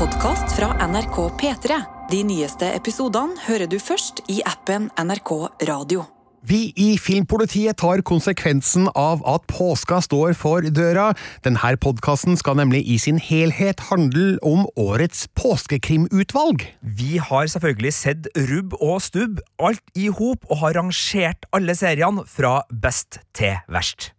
podkast fra NRK P3. De nyeste episodene hører du først i appen NRK Radio. Vi i Filmpolitiet tar konsekvensen av at påska står for døra. Denne podkasten skal nemlig i sin helhet handle om årets påskekrimutvalg. Vi har selvfølgelig sett rubb og stubb, alt i hop, og har rangert alle seriene fra best til verst.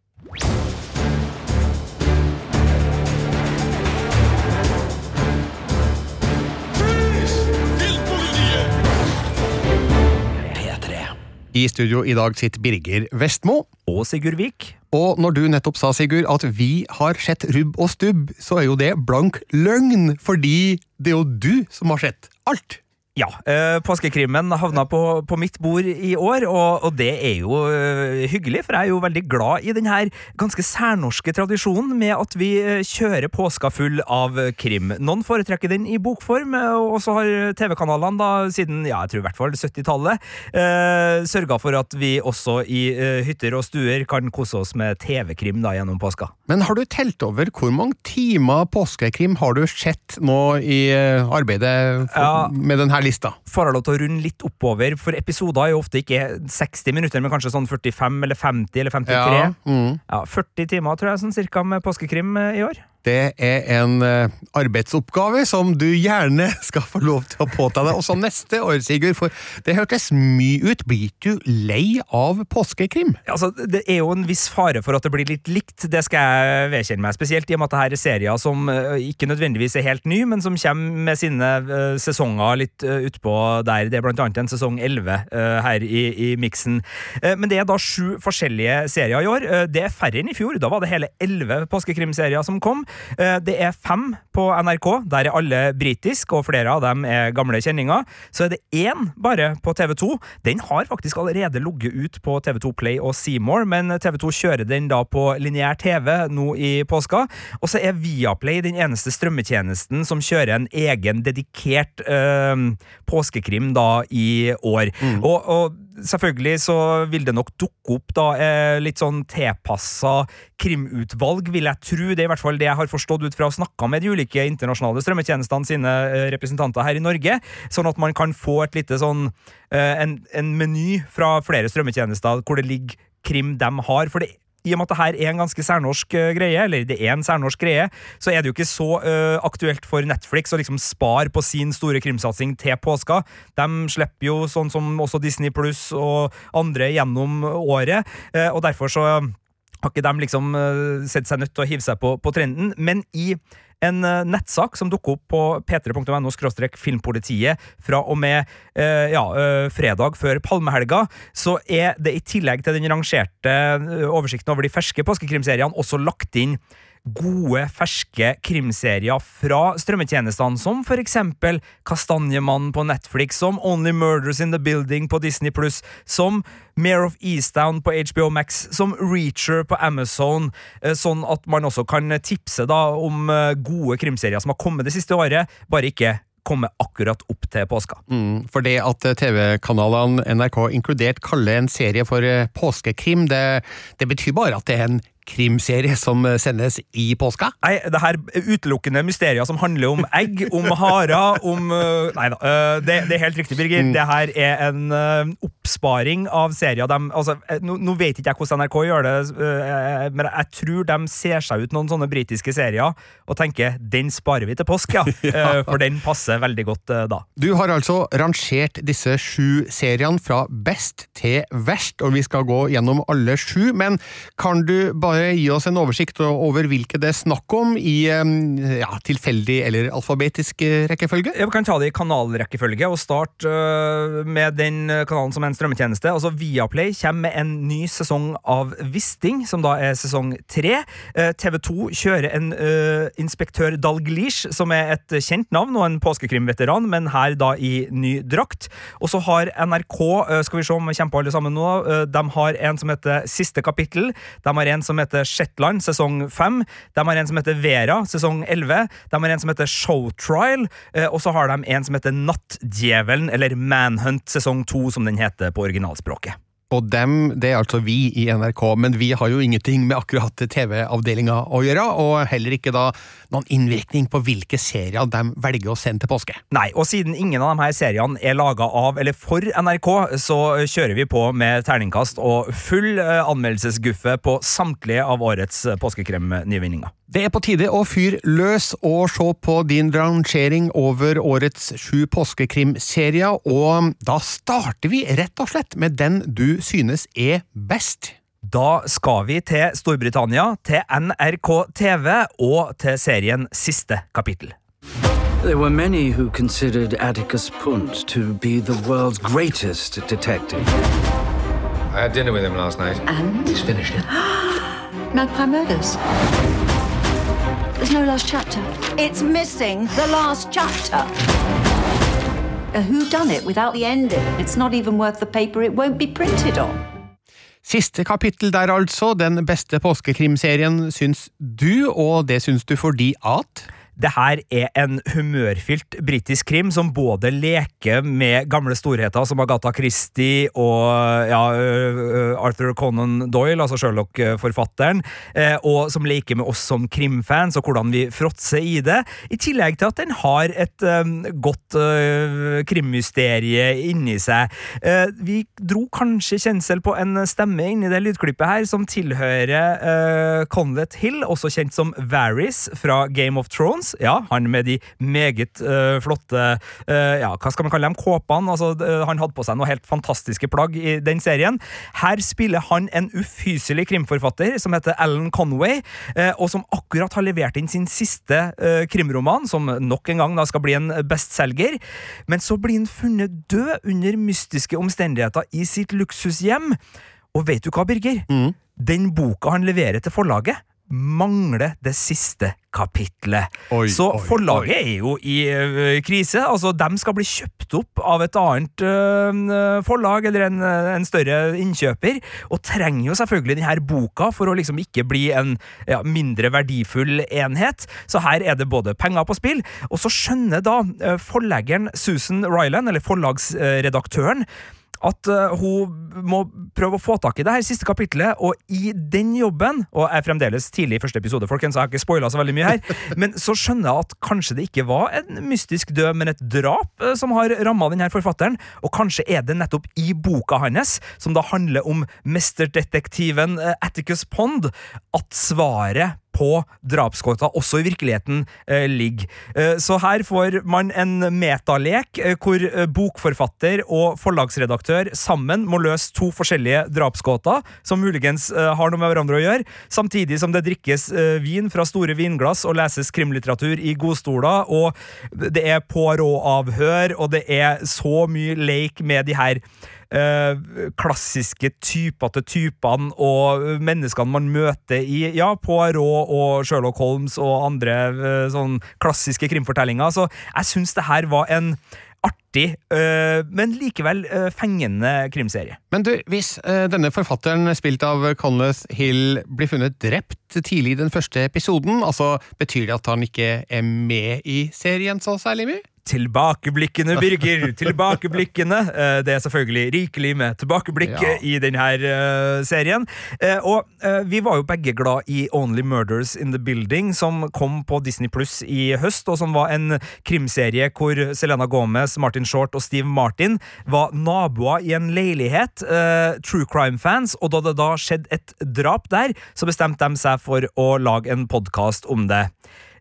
I studio i dag sitter Birger Vestmo. Og Sigurd Vik. Og når du nettopp sa, Sigurd, at vi har sett rubb og stubb, så er jo det blank løgn, fordi det er jo du som har sett alt. Ja, eh, påskekrimmen havna på, på, mitt bord i år, og, og det er jo eh, hyggelig, for jeg er jo veldig glad i denne ganske særnorske tradisjonen med at vi eh, kjører påska full av krim. Noen foretrekker den i bokform, og så har TV-kanalene da siden ja, jeg tror i hvert fall 70-tallet eh, sørga for at vi også i eh, hytter og stuer kan kose oss med TV-krim da gjennom påska. Men har du telt over hvor mange timer påskekrim har du sett nå i arbeidet for, ja. med denne lista. Får jeg lov til å runde litt oppover, for episoder er jo ofte ikke 60 minutter, men kanskje sånn 45 eller 50 eller 53. Ja, mm. ja 40 timer tror jeg sånn cirka med påskekrim eh, i år. Det er en uh, arbeidsoppgave som du gjerne skal få lov til å påta deg også neste år, Sigurd, for det hørtes mye ut. Blir du lei av påskekrim? Altså, det er jo en viss fare for at det blir litt likt, det skal jeg vedkjenne meg. Spesielt i og med at dette er serier som uh, ikke nødvendigvis er helt ny, men som kommer med sine uh, sesonger litt utpå der. Det er blant annet en sesong 11 her i, i miksen. men det er da sju forskjellige serier i år. det er færre enn i fjor. Da var det hele elleve påskekrimserier som kom. Eh, det er fem på NRK. Der er alle britiske, og flere av dem er gamle kjenninger. Så er det én bare på TV2. Den har faktisk allerede ligget ut på TV2 Play og Seymour, men TV2 kjører den da på lineær TV nå i påska. Og så er Viaplay den eneste strømmetjenesten som kjører en egen dedikert øh, påskekrim da i år. Mm. og, og selvfølgelig så vil det nok dukke opp da eh, litt sånn tilpassa krimutvalg, vil jeg tro. Det er i hvert fall det jeg har forstått ut fra å snakke med de ulike internasjonale strømmetjenestene sine eh, representanter her i Norge, sånn at man kan få et lite sånn eh, en, en meny fra flere strømmetjenester hvor det ligger krim de har. For det i og med at dette er en ganske særnorsk uh, greie, eller det er en særnorsk greie, så er det jo ikke så uh, aktuelt for Netflix å liksom spare på sin store krimsatsing til påska. De slipper jo sånn som også Disney Pluss og andre gjennom året, uh, og derfor så har ikke de liksom sett seg nødt til å hive seg på, på trenden. Men i en eh, nettsak som dukker opp på p3.no filmpolitiet fra og med eh, ja, eh, fredag før palmehelga, så er det i tillegg til den rangerte oversikten over de ferske påskekrimseriene også lagt inn gode, ferske krimserier fra strømmetjenestene, som for eksempel Kastanjemannen på Netflix, som Only Murders in the Building på Disney Pluss, som Mare of Eastdown på HBO Max, som Reacher på Amazon, eh, sånn at man også kan tipse da om eh, gode krimserier som har kommet det siste året, bare ikke komme akkurat opp til påska. Mm, for det at TV-kanalene NRK inkludert kaller en serie for eh, påskekrim, det, det betyr bare at det er en krimserie som sendes i påska? Nei, det her er utelukkende mysterier som handler om egg, om harer, om uh, Nei da, uh, det, det, er helt riktig, Birger. Mm. Det her er en oppsparing av serier. De, altså, nå, nå, vet ikke jeg hvordan NRK gjør det, men jeg tror de ser seg ut noen sånne britiske serier og tenker den sparer vi til påsk, ja. ja. For den passer veldig godt da. Du har altså rangert disse sju seriene fra best til verst, og vi skal gå gjennom alle sju, men kan du bare gi oss en oversikt over hvilke det er snakk om i ja, tilfeldig eller alfabetisk eh, rekkefølge? Vi kan ta det i kanalrekkefølge og starte uh, med den kanalen som er en strømmetjeneste. Altså Viaplay kommer med en ny sesong av Wisting, som da er sesong tre. Uh, TV2 kjører en uh, inspektør Dalglish, som er et kjent navn og en påskekrimveteran, men her da i ny drakt. Og så har NRK, skal vi se om vi kommer på alle sammen nå, de har en som heter Siste kapittel. De har en som heter Shetland, sesong 5. De har en som heter Vera, sesong elleve. De har en som heter Showtrial, eh, og så har de en som heter Nattdjevelen, eller Manhunt, sesong 2, som den heter på originalspråket. Og dem, det er altså vi i NRK, men vi har jo ingenting med akkurat TV-avdelinga å gjøre, og heller ikke da noen innvirkning på hvilke serier de velger å sende til påske. Nei, og siden ingen av de her seriene er laga av eller for NRK, så kjører vi på med terningkast og full eh, anmeldelsesguffe på samtlige av årets påskekrem-nyvinninger. Det er på tide å fyre løs og se på din rangering over årets sju påskekrimserier, og da starter vi rett og slett med den du synes er best. Da skal vi til Storbritannia, til NRK TV og til serien Siste kapittel. There were many who considered Atticus Punt to be the world's greatest detective. I had dinner with him last night. And? He's finished it. Magpie Murders. There's no last chapter. It's missing the last chapter. A who done it without the ending? It's not even worth the paper it won't be printed on. Siste kapittel der, altså. Den beste påskekrimserien, syns du, og det syns du fordi at Det her er en humørfylt britisk krim som både leker med gamle storheter som Agatha Christie og ja, Arthur Conan Doyle, altså Sherlock-forfatteren, og som leker med oss som krimfans og hvordan vi fråtser i det, i tillegg til at den har et um, godt uh, krimmysterie inni seg. Vi dro kanskje kjensel på en stemme inni det lydklippet her som tilhører Conlet Hill, også kjent som Varys fra Game of Thrones. Ja, han med de meget uh, flotte uh, ja, hva skal man kalle dem, kåpene. Altså, uh, han hadde på seg noe helt fantastiske plagg i den serien. Her spiller han en ufyselig krimforfatter som heter Alan Conway, og som akkurat har levert inn sin siste krimroman, som nok en gang da skal bli en bestselger. Men så blir han funnet død under mystiske omstendigheter i sitt luksushjem. Og vet du hva, Birger? Mm. Den boka han leverer til forlaget, mangler det siste kapitlet. Oi, Så oi, forlaget oi. er jo i ø, krise. Altså, De skal bli kjøpt opp av et annet ø, forlag eller en, en større innkjøper, og trenger jo selvfølgelig denne boka for å liksom ikke bli en ja, mindre verdifull enhet. Så her er det både penger på spill, og så skjønner da ø, forleggeren Susan Ryland, eller forlagsredaktøren, at uh, hun må prøve å få tak i det her siste kapitlet, og i den jobben Og jeg er fremdeles tidlig i første episode, folkens, jeg har ikke spoila så veldig mye her, men så skjønner jeg at kanskje det ikke var en mystisk død, men et drap uh, som har ramma denne forfatteren, og kanskje er det nettopp i boka hans, som da handler om mesterdetektiven uh, Atticus Pond, at svaret på drapsgåta også i virkeligheten eh, ligger. Eh, så her får man en metalek eh, hvor eh, bokforfatter og forlagsredaktør sammen må løse to forskjellige drapsgåter, som muligens eh, har noe med hverandre å gjøre, samtidig som det drikkes eh, vin fra store vinglass og leses krimlitteratur i godstoler, og det er Poirot-avhør, og det er så mye leik med de her eh, klassiske typete typene og menneskene man møter i ja, Poirot og Sherlock Holmes og andre eh, sånn klassiske krimfortellinger. Så jeg syns det her var en artig, eh, men likevel eh, fengende krimserie. Men du, hvis eh, denne forfatteren, spilt av Conleth Hill, blir funnet drept tidlig i den første episoden, altså betyr det at han ikke er med i serien så særlig mye? Tilbakeblikkene, Birger! Tilbakeblikkene. Eh, Det er selvfølgelig rikelig med tilbakeblikk Ja. i denne eh, serien. Eh, Og vi var jo begge glad i Only Murders in the Building, som kom på Disney Pluss i høst, og som var en krimserie hvor Selena Gomez, Martin Short og Steve Martin var naboer i en leilighet, true crime-fans, og da det da skjedde et drap der, så bestemte de seg for å lage en podkast om det.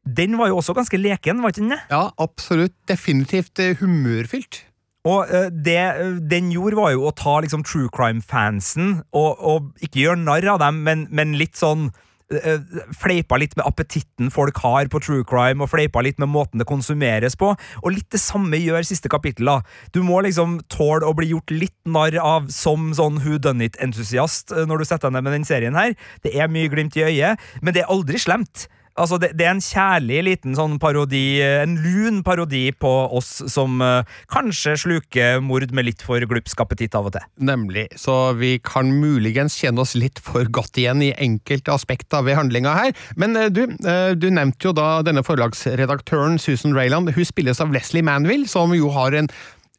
Den var jo også ganske leken, var ikke den det? Ja, absolutt. Definitivt eh, humørfylt. Og eh, det eh, den gjorde, var jo å ta liksom true crime-fansen og, og ikke gjøre narr av dem, men, men litt sånn Fleipa litt med appetitten folk har på true crime, og fleipa litt med måten det konsumeres på. Og litt det samme gjør siste kapittel. da. Du må liksom tåle å bli gjort litt narr av som sånn who done it-entusiast når du setter deg ned med den serien her. Det er mye glimt i øyet, men det er aldri slemt. Altså, det, det er en kjærlig liten sånn parodi, eh, en lun parodi på oss som uh, kanskje sluker mord med litt for glupsk appetitt av og til. Nemlig. Så vi kan muligens kjenne oss litt for godt igjen i enkelte aspekter ved handlinga her. Men uh, du, uh, du nevnte jo da denne forlagsredaktøren Susan Rayland. Hun spilles av Leslie Manville, som jo har en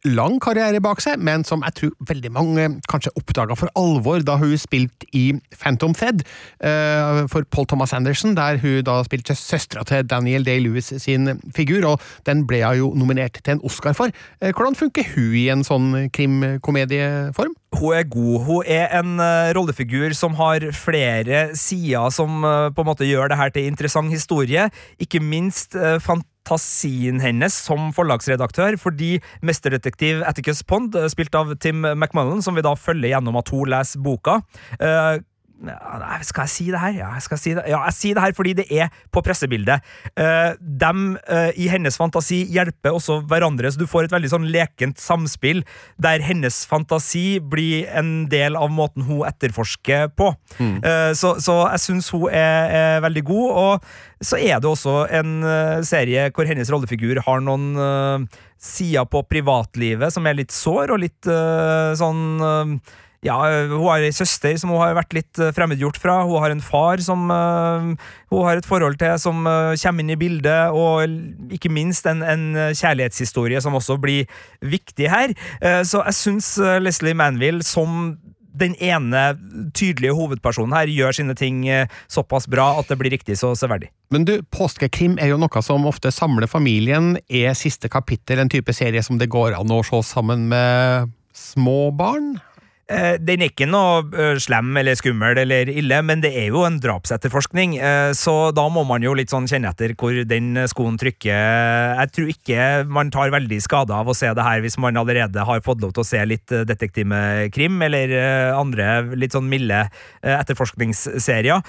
lang karriere bak seg, men som jeg tror veldig mange kanskje oppdaga for alvor da hun spilte i Phantom Thread uh, for Paul Thomas Anderson, der hun da spilte søstera til Daniel Day-Lewis sin figur, og den ble hun jo nominert til en Oscar for. Uh, hvordan funker hun i en sånn krimkomedieform? Hun er god. Hun er en uh, rollefigur som har flere sider som på en måte gjør det her til interessant historie. Ikke minst fant fantasien hennes som forlagsredaktør, fordi mesterdetektiv Atticus Pond, eh, spilt av Tim McMullen, som vi da følger gjennom at hun leser boka, skal jeg si det her? Ja, jeg skal si det. Ja, jeg sier det her fordi det er på pressebildet. Uh, dem uh, i hennes fantasi hjelper også hverandre, så du får et veldig sånn lekent samspill der hennes fantasi blir en del av måten hun etterforsker på. Mm. Uh, så, så, jeg syns hun er, er, veldig god, og så er det også en serie hvor hennes rollefigur har noen sider på privatlivet som er litt sår og litt sånn ja, hun har ei søster som hun har vært litt eh, fremmedgjort fra. Hun har en far som uh, hun har et forhold til, som uh, kommer inn i bildet, og ikke minst en, en kjærlighetshistorie som også blir viktig her. Uh, så jeg syns Leslie Manville som den ene tydelige hovedpersonen her gjør sine ting såpass bra at det blir riktig så severdig. Men du, påskekrim er jo noe som ofte samler familien. Er siste kapittel en type serie som det går an å se sammen med små barn? Eh, den er ikke noe eh, slem eller skummel eller ille, men det er jo en drapsetterforskning, eh, så da må man jo litt sånn kjenne etter hvor den skoen trykker. Jeg tror ikke man tar veldig skade av å se det her hvis man allerede har fått lov til å se litt detektivkrim eller andre litt sånn milde etterforskningsserier.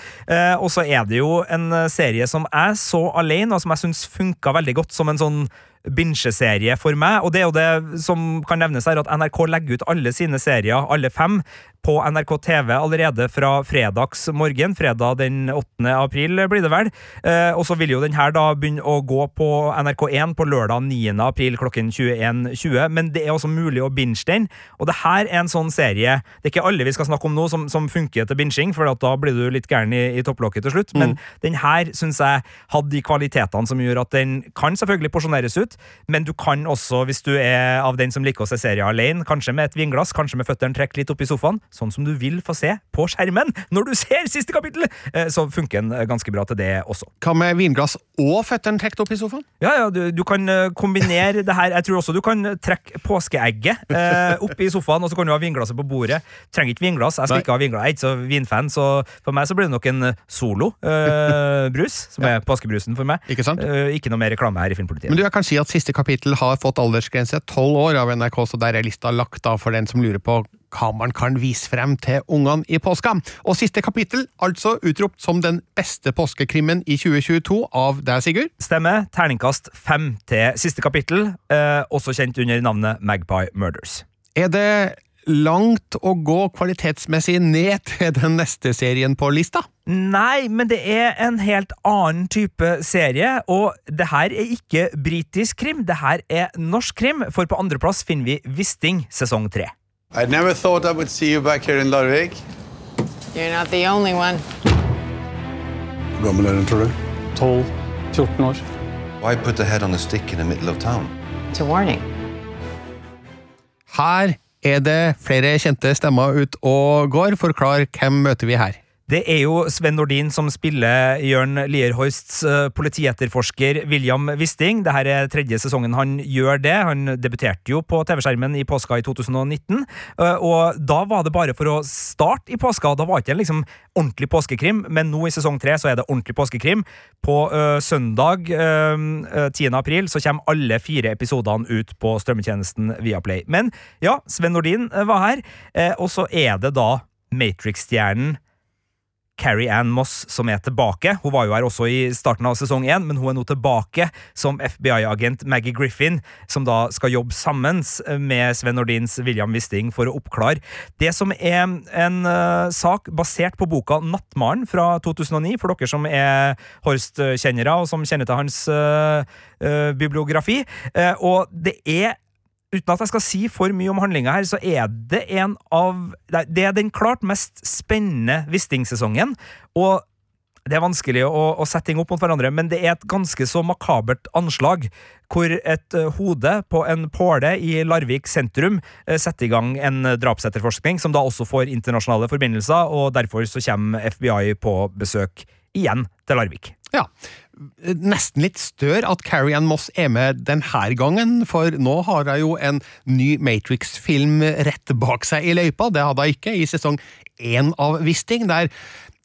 Og så er det jo en serie som jeg så alene, og som jeg syns funka veldig godt som en sånn bingeserie for meg. Og det er jo det som kan nevnes her, at NRK legger ut alle sine serier, alle fem, på NRK TV allerede fra fredags morgen. Fredag den 8. april, blir det vel. Eh, og så vil jo den her da begynne å gå på NRK1 på lørdag 9. april klokken 21.20. Men det er også mulig å binge den. Og det her er en sånn serie Det er ikke alle vi skal snakke om nå som, som funker til binging, for da blir du litt gæren i, i topplokket til slutt. Mm. Men den her syns jeg hadde de kvalitetene som gjør at den kan selvfølgelig porsjoneres ut, men du kan også, hvis du er av den som liker å se serier alene, kanskje med et vinglass, kanskje med føttene trukket litt opp i sofaen, sånn som du vil få se på skjermen når du ser siste kapittel, eh, så funker den eh, ganske bra til det også. Hva med vinglass og føttene trukket opp i sofaen? Ja, ja, du, du, kan eh, kombinere det her. Jeg tror også du kan trekke påskeegget eh, opp i sofaen, og så kan du ha vinglasset på bordet. Trenger ikke vinglass. Jeg skal Nei. ikke ha vinglass. Jeg er ikke så vinfan, så for meg så blir det nok en solo eh, brus, som ja. er påskebrusen for meg. Ikke sant? Eh, ikke noe mer reklame her i Filmpolitiet. Men du, jeg kan si at siste kapittel har fått aldersgrense tolv år av NRK, så der er lista lagt av for den som lurer på hva man kan vise frem til ungene i påska. Og siste kapittel, altså utropt som den beste påskekrimmen i 2022 av deg, Sigurd? Stemmer. Terningkast fem til siste kapittel, eh, også kjent under navnet Magpie Murders. Er det langt å gå kvalitetsmessig ned til den neste serien på lista? Nei, men det er en helt annen type serie, og det her er ikke britisk krim, det her er norsk krim, for på andreplass finner vi Wisting sesong tre. I never thought I would see you back here in Larvik. You're not the only one. Hvor gammel er den, tror du? 12-14 år. Why put the head on a stick in the middle of town? It's a warning. Her er det flere kjente stemmer ut og går. Forklar, hvem møter vi her? Det er jo Sven Nordin som spiller Jørn Lierhorsts uh, politietterforsker William Wisting. Dette er tredje sesongen han gjør det. Han debuterte jo på TV-skjermen i påska i 2019. Uh, eh, og da var det bare for å starte i påska. Da var det ikke en liksom ordentlig påskekrim, men nå i sesong tre så er det ordentlig påskekrim. På uh, søndag 10. april så kommer alle fire episodene ut på strømmetjenesten Viaplay. Men ja, Sven Nordin var her, og så er det da Matrix-stjernen Carrie Ann Moss som er tilbake. Hun var jo her også i starten av sesong én, men hun er nå tilbake som FBI-agent Maggie Griffin, som da skal jobbe sammen med Sven Nordins William Wisting for å oppklare det som er en uh, sak basert på boka Nattmaren fra 2009, for dere som er Horst-kjennere og som kjenner til hans uh, uh, bibliografi. og det er uten at jeg skal si for mye om handlinga her, så er det en av Det er den klart mest spennende Wisting-sesongen. Og det er vanskelig å, å, sette ting opp mot hverandre, men det er et ganske så makabert anslag. Hvor et uh, hode på en påle i Larvik sentrum uh, setter i gang en drapsetterforskning, som da også får internasjonale forbindelser, og derfor så kommer FBI på besøk igjen til Larvik. Ja, Nesten litt stør at Carrie Ann Moss er med denne gangen, for nå har hun jo en ny Matrix-film rett bak seg i løypa. Det hadde hun ikke i sesong én av Wisting, der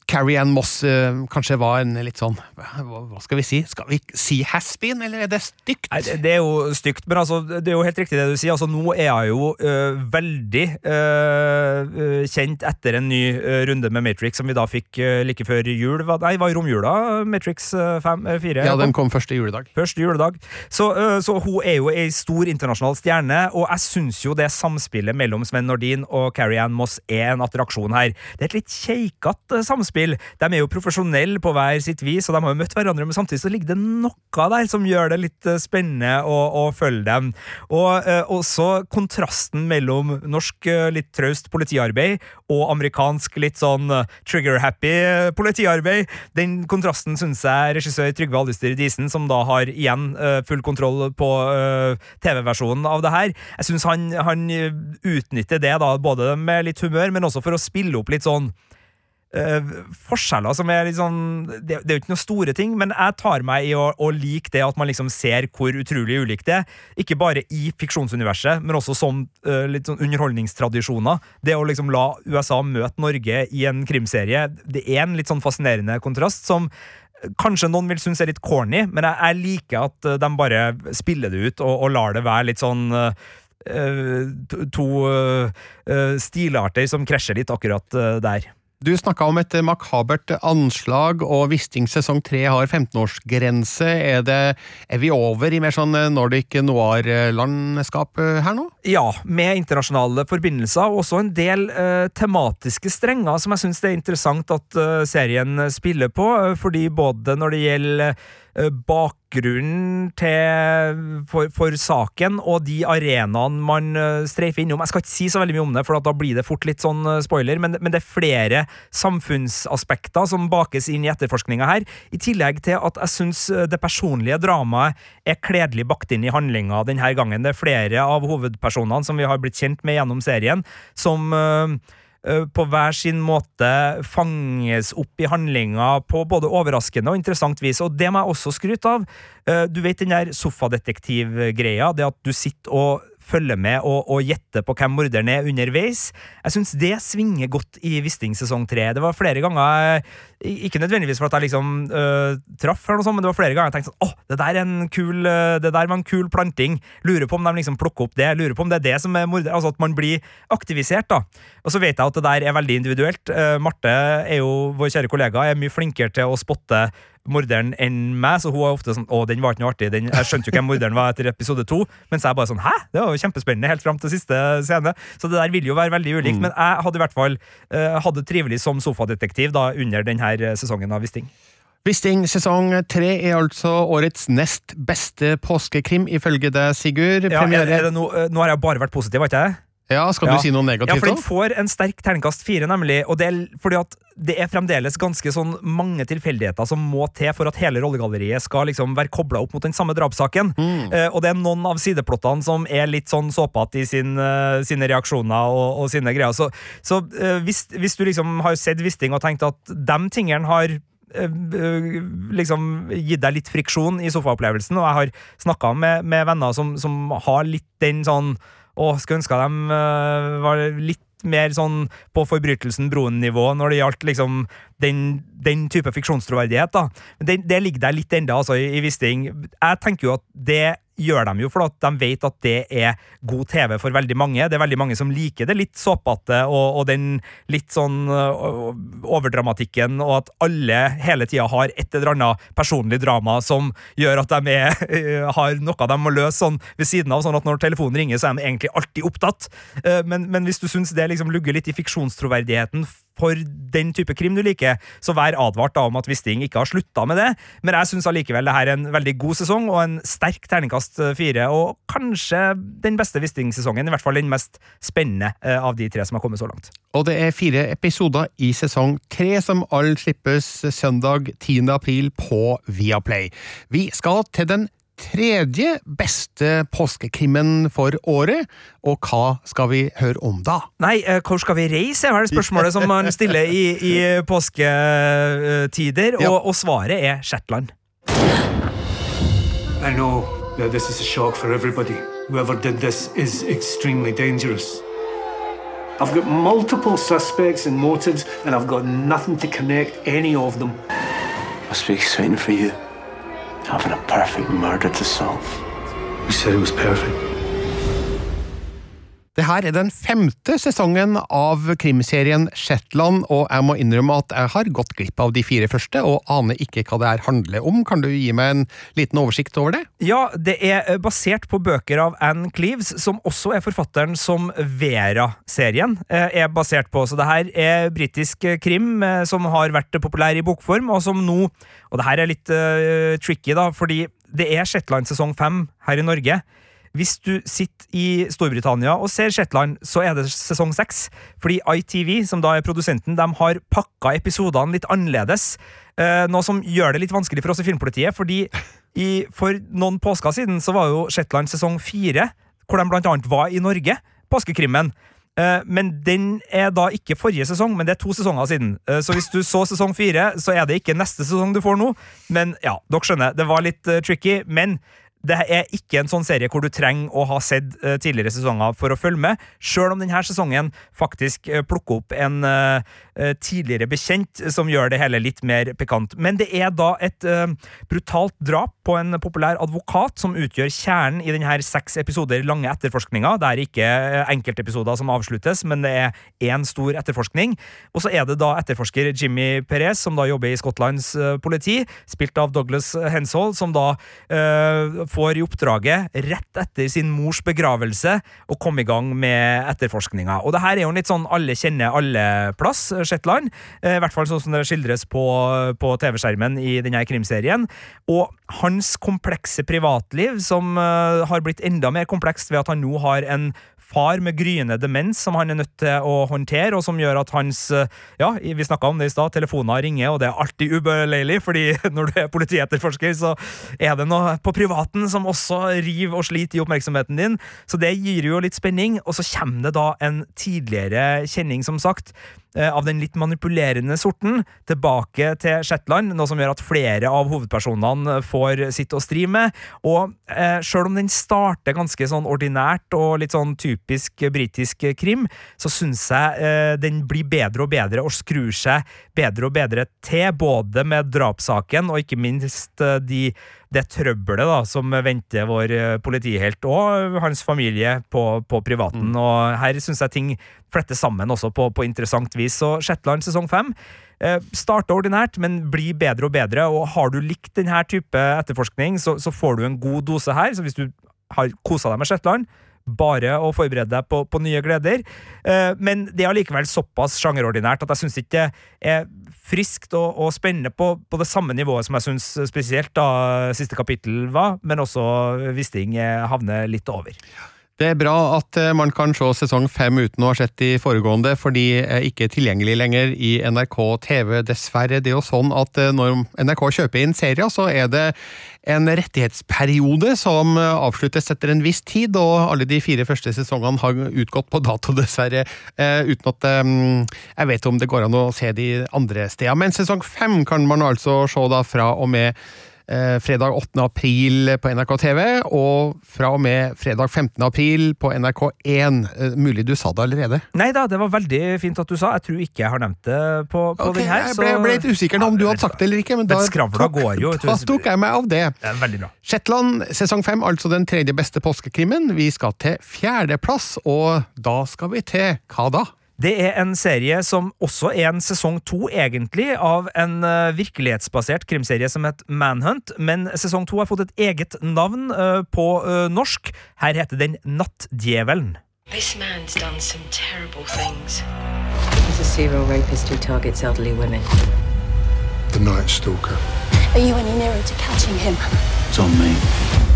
Carrie Ann Moss uh, kanskje var en litt sånn hva, hva, skal vi si? Skal vi si has-been, eller er det stygt? Nei, det er jo stygt, men altså, det er jo helt riktig det du sier. Altså, nå er hun jo uh, veldig uh, kjent etter en ny runde med Matrix, som vi da fikk like før jul. Nei, var i romjula? Matrix 5, 4? Ja, den kom første juledag. Første juledag. Så, så hun er jo ei stor internasjonal stjerne, og jeg syns jo det samspillet mellom Sven Nordin og Carrie Ann Moss er en attraksjon her. Det er et litt keikete samspill spill. De er jo profesjonelle på hver sitt vis, og de har jo møtt hverandre, men samtidig så ligger det noe der som gjør det litt eh, spennende å, å følge dem. Og eh, også kontrasten mellom norsk eh, litt traust politiarbeid og amerikansk litt sånn eh, trigger-happy politiarbeid. Den kontrasten syns jeg regissør Trygve Aldestyr Disen, som da har igjen full kontroll på TV-versjonen av det her, jeg syns han, han utnytter det da både med litt humør, men også for å spille opp litt sånn forskjeller som er litt sånn det, det, er jo ikke noen store ting, men jeg tar meg i å, å like det at man liksom ser hvor utrolig ulikt det er. Ikke bare i fiksjonsuniverset, men også som uh, litt sånn underholdningstradisjoner. Det å liksom la USA møte Norge i en krimserie, det er en litt sånn fascinerende kontrast som Kanskje noen vil synes er litt corny, men jeg, jeg liker at de bare spiller det ut og, og lar det være litt sånn uh, to stilarter som krasjer litt akkurat der. Du snakka om et makabert anslag, og Wisting sesong tre har 15-årsgrense. Er, er, vi over i mer sånn Nordic noir-landskap her nå? Ja, med internasjonale forbindelser, og også en del uh, tematiske strenger som jeg syns det er interessant at uh, serien spiller på, fordi både når det gjelder Eh, bakgrunnen til, for, for, saken og de arenaene man eh, streifer innom. Jeg skal ikke si så veldig mye om det, for da blir det fort litt sånn eh, spoiler, men, men det er flere samfunnsaspekter som bakes inn i etterforskninga her, i tillegg til at jeg syns det personlige dramaet er kledelig bakt inn i handlinga denne gangen. Det er flere av hovedpersonene som vi har blitt kjent med gjennom serien, som Eh, på hver sin måte fanges opp i handlinga på både overraskende og interessant vis. Og det må jeg også skryte av. Eh, du vet den der sofadetektivgreia, det at du sitter og følge med og, og gjette på hvem morderen er underveis. Jeg syns det svinger godt i Wisting sesong tre. Det var flere ganger Ikke nødvendigvis for at jeg liksom øh, traff, eller noe sånt, men det var flere ganger jeg tenkte sånn åh, det der, er en kul, øh, det der var en kul planting. Lurer på om de liksom plukker opp det. Lurer på om det er det som er morder. Altså at man blir aktivisert, da. Og så vet jeg at det der er veldig individuelt. Marte er jo vår kjære kollega, er mye flinkere til å spotte morderen enn meg, så hun er ofte sånn 'Å, den var ikke noe artig'. Den, jeg skjønte jo hvem morderen var etter episode to. Mens jeg bare sånn 'Hæ?! Det var jo kjempespennende helt fram til siste scene'. Så det der vil jo være veldig ulikt. Mm. Men jeg hadde i hvert fall uh, hadde trivelig som sofadetektiv da under denne eh, sesongen av Wisting. Wisting sesong tre er altså årets nest beste påskekrim, ifølge deg, Sigurd. Ja, er, er no, uh, nå har jeg bare vært positiv, har ikke jeg? Ja, Skal du ja. si noe negativt? Ja, for Den får en sterk terningkast fire, nemlig. Og det er fordi at det er fremdeles ganske sånn mange tilfeldigheter som må til for at hele rollegalleriet skal liksom være kobla opp mot den samme drapssaken. Mm. Uh, og det er noen av sideplottene som er litt sånn såpete i sin, uh, sine reaksjoner og, og, sine greier. Så, så uh, hvis, hvis, du liksom har sett Wisting og tenkt at de tingene har liksom gitt deg litt friksjon i sofaopplevelsen, og jeg har snakka med, med, venner som, som har litt den sånn og skulle ønske de uh, var litt mer sånn på forbrytelsen Broen-nivå når det gjaldt liksom den, den type fiksjonstroverdighet. da. Det, det ligger der litt enda altså, i, i Wisting. Jeg tenker jo at det gjør de jo for at de vet at det er god TV for veldig mange. Det er veldig mange som liker det litt såpete og, og, den litt sånn uh, overdramatikken, og at alle hele tida har et eller annet personlig drama som gjør at de er, uh, har noe de må løse sånn ved siden av, sånn at når telefonen ringer, så er de egentlig alltid opptatt. Uh, men, men hvis du syns det liksom lugger litt i fiksjonstroverdigheten for den type krim du liker, så vær advart da om at Wisting ikke har slutta med det. Men jeg syns allikevel det her er en veldig god sesong og en sterk terningkast fire. Og kanskje den beste Wisting-sesongen, i hvert fall den mest spennende eh, av de tre som har kommet så langt. Og det er fire episoder i sesong tre som alle slippes søndag 10. april på Viaplay. Vi skal til den tredje beste påskekrimmen for året, og hva skal vi høre om da? Nei, eh, hvor skal vi reise, er vel spørsmålet som man stiller i, i påsketider, Ja. og, og svaret er Shetland. I know that this is a shock for everybody. Whoever did this is extremely dangerous. I've got multiple suspects and motives, and I've got nothing to connect any of them. Must be exciting for you. Having a perfect murder to solve. You said it was perfect. Det her er den femte sesongen av krimserien Shetland, og jeg må innrømme at jeg har gått glipp av de fire første, og aner ikke hva det her handler om. Kan du gi meg en liten oversikt over det? Ja, det er eh, basert på bøker av Anne Cleaves, som også er forfatteren som Vera-serien eh, er basert på. Så det her er britisk eh, krim som har vært populær i bokform, og som nå Og det her er litt uh, tricky, da, fordi det er Shetland sesong fem her i Norge. Hvis du sitter i Storbritannia og ser Shetland, så er det sesong seks. Fordi ITV, som da er produsenten, de har pakka episodene litt annerledes. Eh, noe som gjør det litt vanskelig for oss i Filmpolitiet, fordi i, for noen påsker siden så var jo Shetland sesong fire, hvor de blant annet var i Norge. Påskekrimmen. Eh, Men den er da ikke forrige sesong, men det er to sesonger siden. Eh, Så hvis du så sesong fire, så er det ikke neste sesong du får nå. Men ja, dere skjønner, det var litt tricky. Men det er ikke en sånn serie hvor du trenger å ha sett eh, tidligere sesonger for å følge med, sjøl om denne sesongen faktisk eh, plukker opp en eh, tidligere bekjent som gjør det hele litt mer pikant. Men det er da et brutalt drap på en populær advokat som utgjør kjernen i denne seks episoder lange etterforskninga. Det er ikke enkeltepisoder som avsluttes, men det er én stor etterforskning. Og så er det da etterforsker Jimmy Perez, som da jobber i Skottlands politi, spilt av Douglas Henshaw, som da eh, får i oppdraget, rett etter sin mors begravelse, å komme i gang med etterforskninga. Og det her er jo litt sånn alle kjenner alle-plass, Shetland. Eh, I hvert fall sånn som det skildres på, på TV-skjermen i denne krimserien. Og hans komplekse privatliv, som eh, har blitt enda mer komplekst ved at han nå har en far med gryende demens som han er nødt til å håndtere, og som gjør at hans eh, Ja, vi om det i stad, telefoner ringer, og det er alltid ubeleilig, fordi når du er politietterforsker, så er det noe på privaten som også river og sliter i oppmerksomheten din. Så det gir jo litt spenning, og så kommer det da en tidligere kjenning, som sagt, av den litt manipulerende sorten, tilbake til Shetland, noe som gjør at flere av hovedpersonene får sitt å stri med. Og eh, sjøl om den starter ganske sånn ordinært og litt sånn typisk britisk krim, så syns jeg eh, den blir bedre og bedre og skrur seg bedre og bedre til, både med drapssaken og ikke minst eh, de det trøbbelet da, som venter vår eh, politihelt og hans familie på, på privaten. Og her syns jeg ting fletter sammen også på, på interessant vis. Så Shetland sesong fem eh, starter ordinært, men blir bedre og bedre. Og har du likt denne type etterforskning, så, så får du en god dose her. Så hvis du har kosa deg med Shetland, bare å forberede deg på, på nye gleder. Eh, men det er allikevel såpass sjangerordinært at jeg syns ikke det er friskt og, og spennende på, på det samme nivået som jeg syns spesielt da siste kapittel var, men også Wisting eh, havner litt over. Det er bra at eh, man kan se sesong fem uten å ha sett de foregående, for de er ikke tilgjengelig lenger i NRK TV, dessverre. Det er jo sånn at eh, når NRK kjøper inn serier, så er det en rettighetsperiode som eh, avsluttes etter en viss tid, og alle de fire første sesongene har utgått på dato, dessverre, eh, uten at eh, jeg vet om det går an å se de andre steder. Men sesong fem kan man altså se da fra og med eh, fredag 8. april på NRK TV, og fra og med fredag 15. april på NRK1. Eh, mulig du sa det allerede? Nei da, det var veldig fint at du sa. Jeg tror ikke jeg har nevnt det på, på okay, den her. jeg ble, litt usikker på om du hadde sagt det eller ikke, men da tok, går jo. da tok jeg meg av det. Det veldig bra. Shetland sesong fem, altså den tredje beste påskekrimmen. Vi skal til fjerdeplass, og da skal vi til hva da? Det er en serie som også er en sesong to, egentlig, av en uh, virkelighetsbasert krimserie som het Manhunt, men sesong to har fått et eget navn uh, på uh, norsk. Her heter den Nattdjevelen. This man's done some terrible things. He's a serial rapist who targets elderly women. The Night Stalker. Are you any nearer to catching him? It's on me.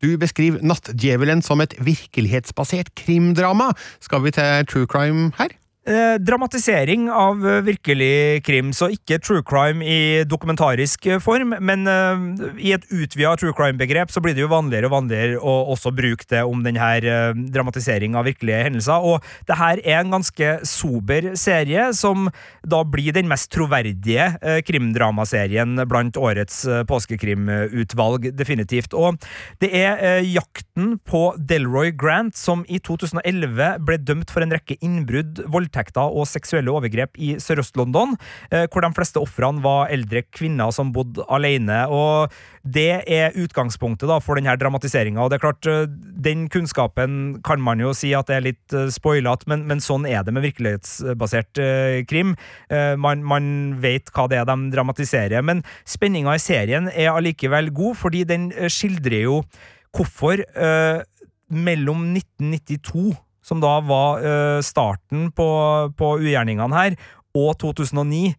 Du beskriver Nattdjevelen som et virkelighetsbasert krimdrama. Skal vi til true crime her? Eh, dramatisering av eh, virkelig krim, så ikke true crime i dokumentarisk eh, form, men eh, i et utvida true crime-begrep så blir det jo vanligere og vanligere å også bruke det om denne eh, dramatisering av virkelige hendelser. Og det her er en ganske sober serie, som da blir den mest troverdige eh, krimdramaserien blant årets eh, påskekrimutvalg, definitivt. Og det er eh, jakten på Delroy Grant, som i 2011 ble dømt for en rekke innbrudd, voldtekter og seksuelle overgrep i Sørøst-London, eh, hvor de fleste ofrene var eldre kvinner som bodde alene. og det er utgangspunktet da for denne dramatiseringa. Og det er klart, eh, den kunnskapen kan man jo si at det er litt uh, spoilete, men, men, sånn er det med virkelighetsbasert eh, krim. Eh, man, man, vet hva det er de dramatiserer. Men spenninga i serien er allikevel god, fordi den eh, skildrer jo hvorfor eh, mellom 1992 som da var uh, starten på, på ugjerningene her, og 2009,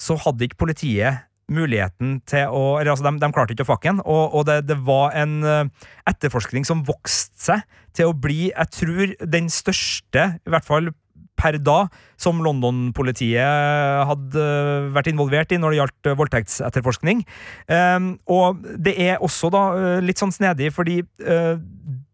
så hadde ikke politiet muligheten til å eller altså, de, de klarte ikke å fakke den, og, og det, det, var en uh, etterforskning som vokste seg til å bli, jeg tror, den største, i hvert fall per da, som London-politiet hadde vært involvert i når det gjaldt voldtektsetterforskning. Um, og det er også da litt sånn snedig, fordi uh,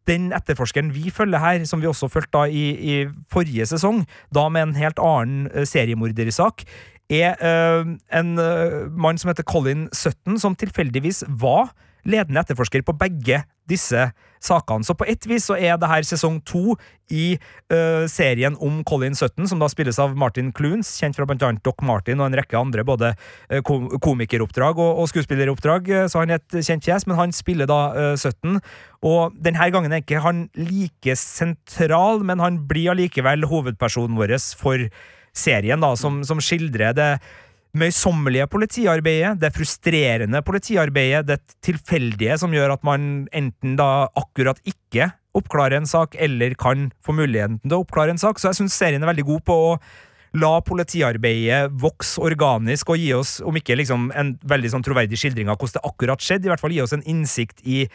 den etterforskeren vi følger her, som vi også fulgte da i, i forrige sesong, da med en helt annen uh, seriemordersak, er uh, en uh, mann som heter Colin Sutton, som tilfeldigvis var ledende etterforsker på begge disse sakene. Så på ett vis så er det her sesong to i uh, serien om Colin Sutton, som da spilles av Martin Clunes, kjent fra annet Doc Martin og en rekke andre, både uh, komikeroppdrag og, og skuespilleroppdrag, uh, så han er et kjent fjes, men han spiller da Sutton. Og denne gangen er ikke han like sentral, men han blir allikevel hovedpersonen vår for serien, da, som, som skildrer det møysommelige politiarbeidet, det frustrerende politiarbeidet, det tilfeldige som gjør at man enten da akkurat ikke oppklarer en sak, eller kan få muligheten til å oppklare en sak. Så jeg syns serien er veldig god på å la politiarbeidet vokse organisk og gi oss, om ikke liksom en veldig sånn troverdig skildring av hvordan det akkurat skjedde, i hvert fall gi oss en innsikt i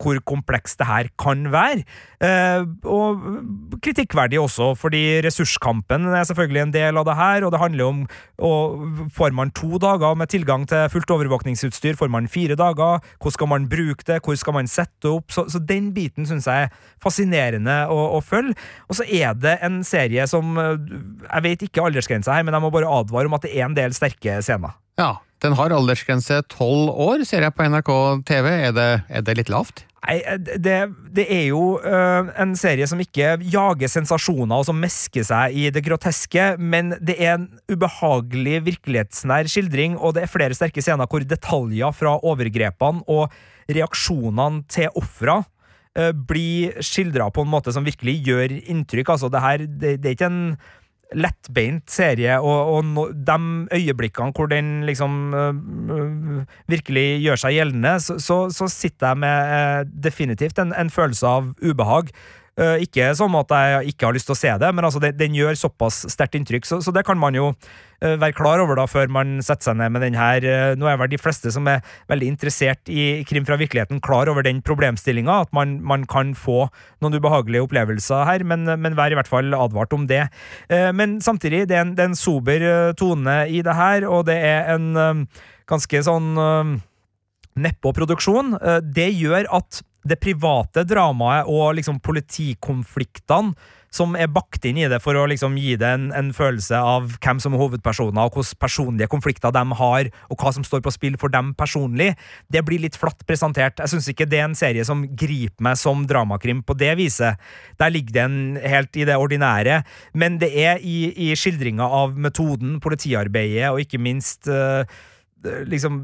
hvor komplekst det her kan være. Eh, og kritikkverdig også, fordi ressurskampen er selvfølgelig en del av det her, og det handler om og Får man to dager med tilgang til fullt overvåkningsutstyr, får man fire dager, hvordan skal man bruke det, hvor skal man sette opp? Så, så den biten syns jeg er fascinerende å, å følge. Og så er det en serie som Jeg vet ikke aldersgrensa her, men jeg må bare advare om at det er en del sterke scener. Ja, den har aldersgrense tolv år, ser jeg på NRK TV. Er det, er det litt lavt? Nei, det, det, er jo uh, en serie som ikke jager sensasjoner og som mesker seg i det groteske, men det er en ubehagelig virkelighetsnær skildring, og det er flere sterke scener hvor detaljer fra overgrepene og reaksjonene til ofra uh, blir skildra på en måte som virkelig gjør inntrykk. Altså, det her det, det er ikke en lettbeint serie, og, og no, de øyeblikkene hvor den liksom øh, virkelig gjør seg gjeldende, så, så, så sitter jeg med øh, definitivt en, en, følelse av ubehag. Uh, ikke sånn at jeg ikke har lyst til å se det, men altså, den, gjør såpass sterkt inntrykk, så, så, det kan man jo uh, være klar over da, før man setter seg ned med den her. Uh, nå er vel de fleste som er veldig interessert i krim fra virkeligheten, klar over den problemstillinga, at man, man, kan få noen ubehagelige opplevelser her, men, men vær i hvert fall advart om det. men samtidig, det er en, det er en sober tone i det her, og det er en ganske sånn nedpå produksjon. det gjør at det private dramaet og liksom politikonfliktene som er bakt inn i det for å liksom gi det en, en, følelse av hvem som er hovedpersoner, og hvilke personlige konflikter de har, og hva som står på spill for dem personlig, det blir litt flatt presentert. Jeg syns ikke det er en serie som griper meg som dramakrim på det viset. Der ligger den helt i det ordinære, men det er i, i skildringa av metoden, politiarbeidet, og ikke minst uh, liksom,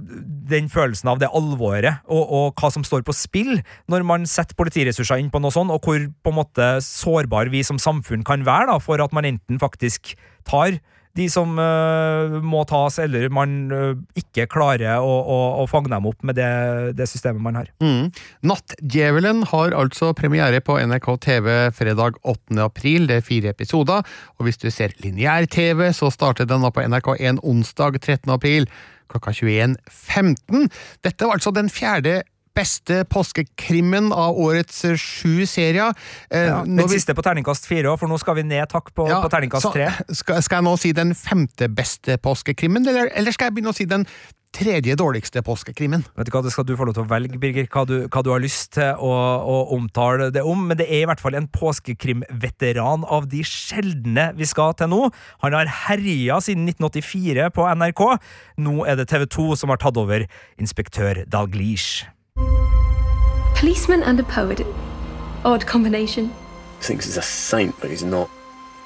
den følelsen av det alvoret og, og, hva som står på spill når man setter politiressurser inn på noe sånt, og hvor på en måte sårbar vi som samfunn kan være da, for at man enten faktisk tar de som uh, må tas, eller man uh, ikke klarer å, å, å, fange dem opp med det, det systemet man har. Mm. Nattdjevelen har altså premiere på NRK TV fredag 8. april. Det er fire episoder. Og hvis du ser lineær-TV, så starter denne på NRK1 onsdag 13. april klokka 21.15. Dette var altså den fjerde beste påskekrimmen av årets sju serier. Eh, ja, den siste på terningkast fire òg, for nå skal vi ned takk på, ja, på terningkast tre. Skal, skal, jeg nå si den femte beste påskekrimmen, eller, eller skal jeg begynne å si den tredje dårligste påskekrimmen. Vet du hva, Det skal du få lov til å velge, Birger, hva du, hva du har lyst til å, å, omtale det om. Men det er i hvert fall en påskekrimveteran av de sjeldne vi skal til nå. Han har herja siden 1984 på NRK. Nå er det TV 2 som har tatt over Inspektør Dalglish. Policeman and a poet. Odd combination. Thinks he's a saint, but he's not.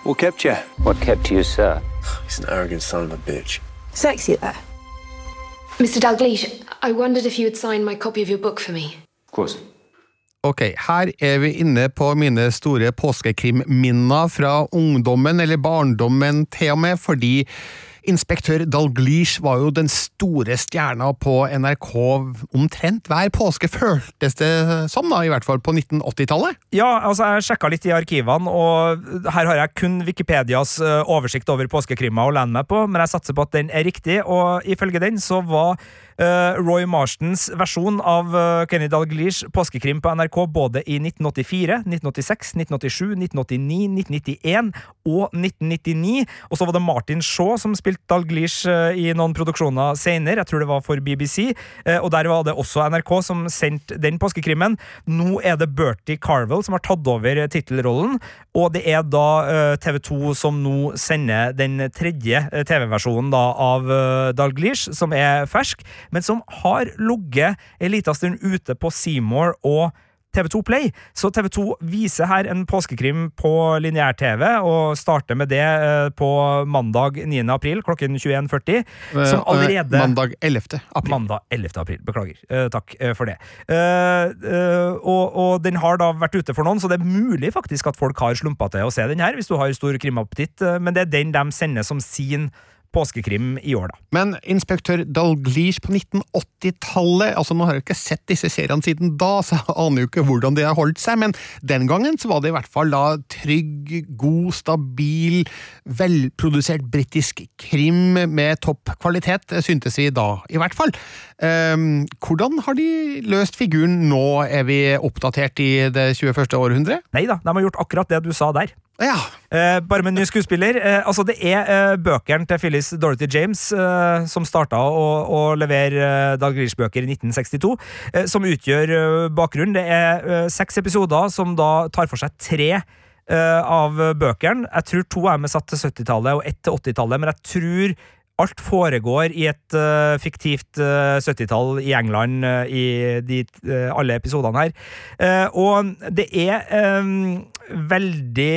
What kept you? What kept you, sir? He's an arrogant son of a bitch. Sexy there. Mr. Dalglish, I wondered if you would sign my copy of your book for me. Of course. Ok, her er vi inne på mine store påskekrimminner fra ungdommen, eller barndommen til og med, fordi Inspektør Dalglish var jo den store stjerna på NRK omtrent hver påske, føltes det som, da, i hvert fall på 1980-tallet? Ja, altså jeg sjekka litt i arkivene, og her har jeg kun Wikipedias eh, oversikt over påskekrimmer å lene meg på, men jeg satser på at den er riktig, og ifølge den så var Roy Marstons versjon av uh, Kenny Dalglish påskekrim på NRK både i 1984, 1986, 1987, 1989, 1991 og 1999. Og så var det Martin Shaw som spilte Dalglish uh, i noen produksjoner senere, jeg tror det var for BBC. og der var det også NRK som sendte den påskekrimmen. Nå er det Bertie Carvel som har tatt over tittelrollen, og det er da TV2 som nå sender den tredje TV-versjonen av Dalglish, som er fersk men som har ligget en liten stund ute på Seymour og TV2 Play. Så TV2 viser her en påskekrim på lineær-TV, og starter med det eh, på mandag 9. april klokken 21.40. Som eh, allerede Mandag 11. april. Mandag 11. april, Beklager. Eh, takk for det. Og, og, den har da vært ute for noen, så det er mulig faktisk at folk har slumpa til å se den her, hvis du har stor krimappetitt, men det er den de sender som sin påskekrim i år, da. Men inspektør Dalglish på 1980-tallet altså Nå har jeg ikke sett disse seriene siden da, så jeg aner jo ikke hvordan de har holdt seg, men den gangen så var det i hvert fall da trygg, god, stabil, velprodusert britisk krim med topp kvalitet, syntes vi da, i hvert fall. Um, hvordan har de løst figuren nå, er vi oppdatert i det 21. århundre? Nei da, de har gjort akkurat det du sa der. Ja. Eh, bare med en ny skuespiller. Eh, altså Det er eh, bøkene til Phyllis Dorothy James eh, som starta å, å levere eh, Dalglish-bøker i 1962, eh, som utgjør bakgrunnen. Det er seks episoder som da tar for seg tre av bøkene. Jeg tror to er med satt til 70-tallet og ett til 80-tallet, men jeg tror Alt foregår i et uh, fiktivt uh, 70-tall i England uh, i de, alle episodene her. og det er um, veldig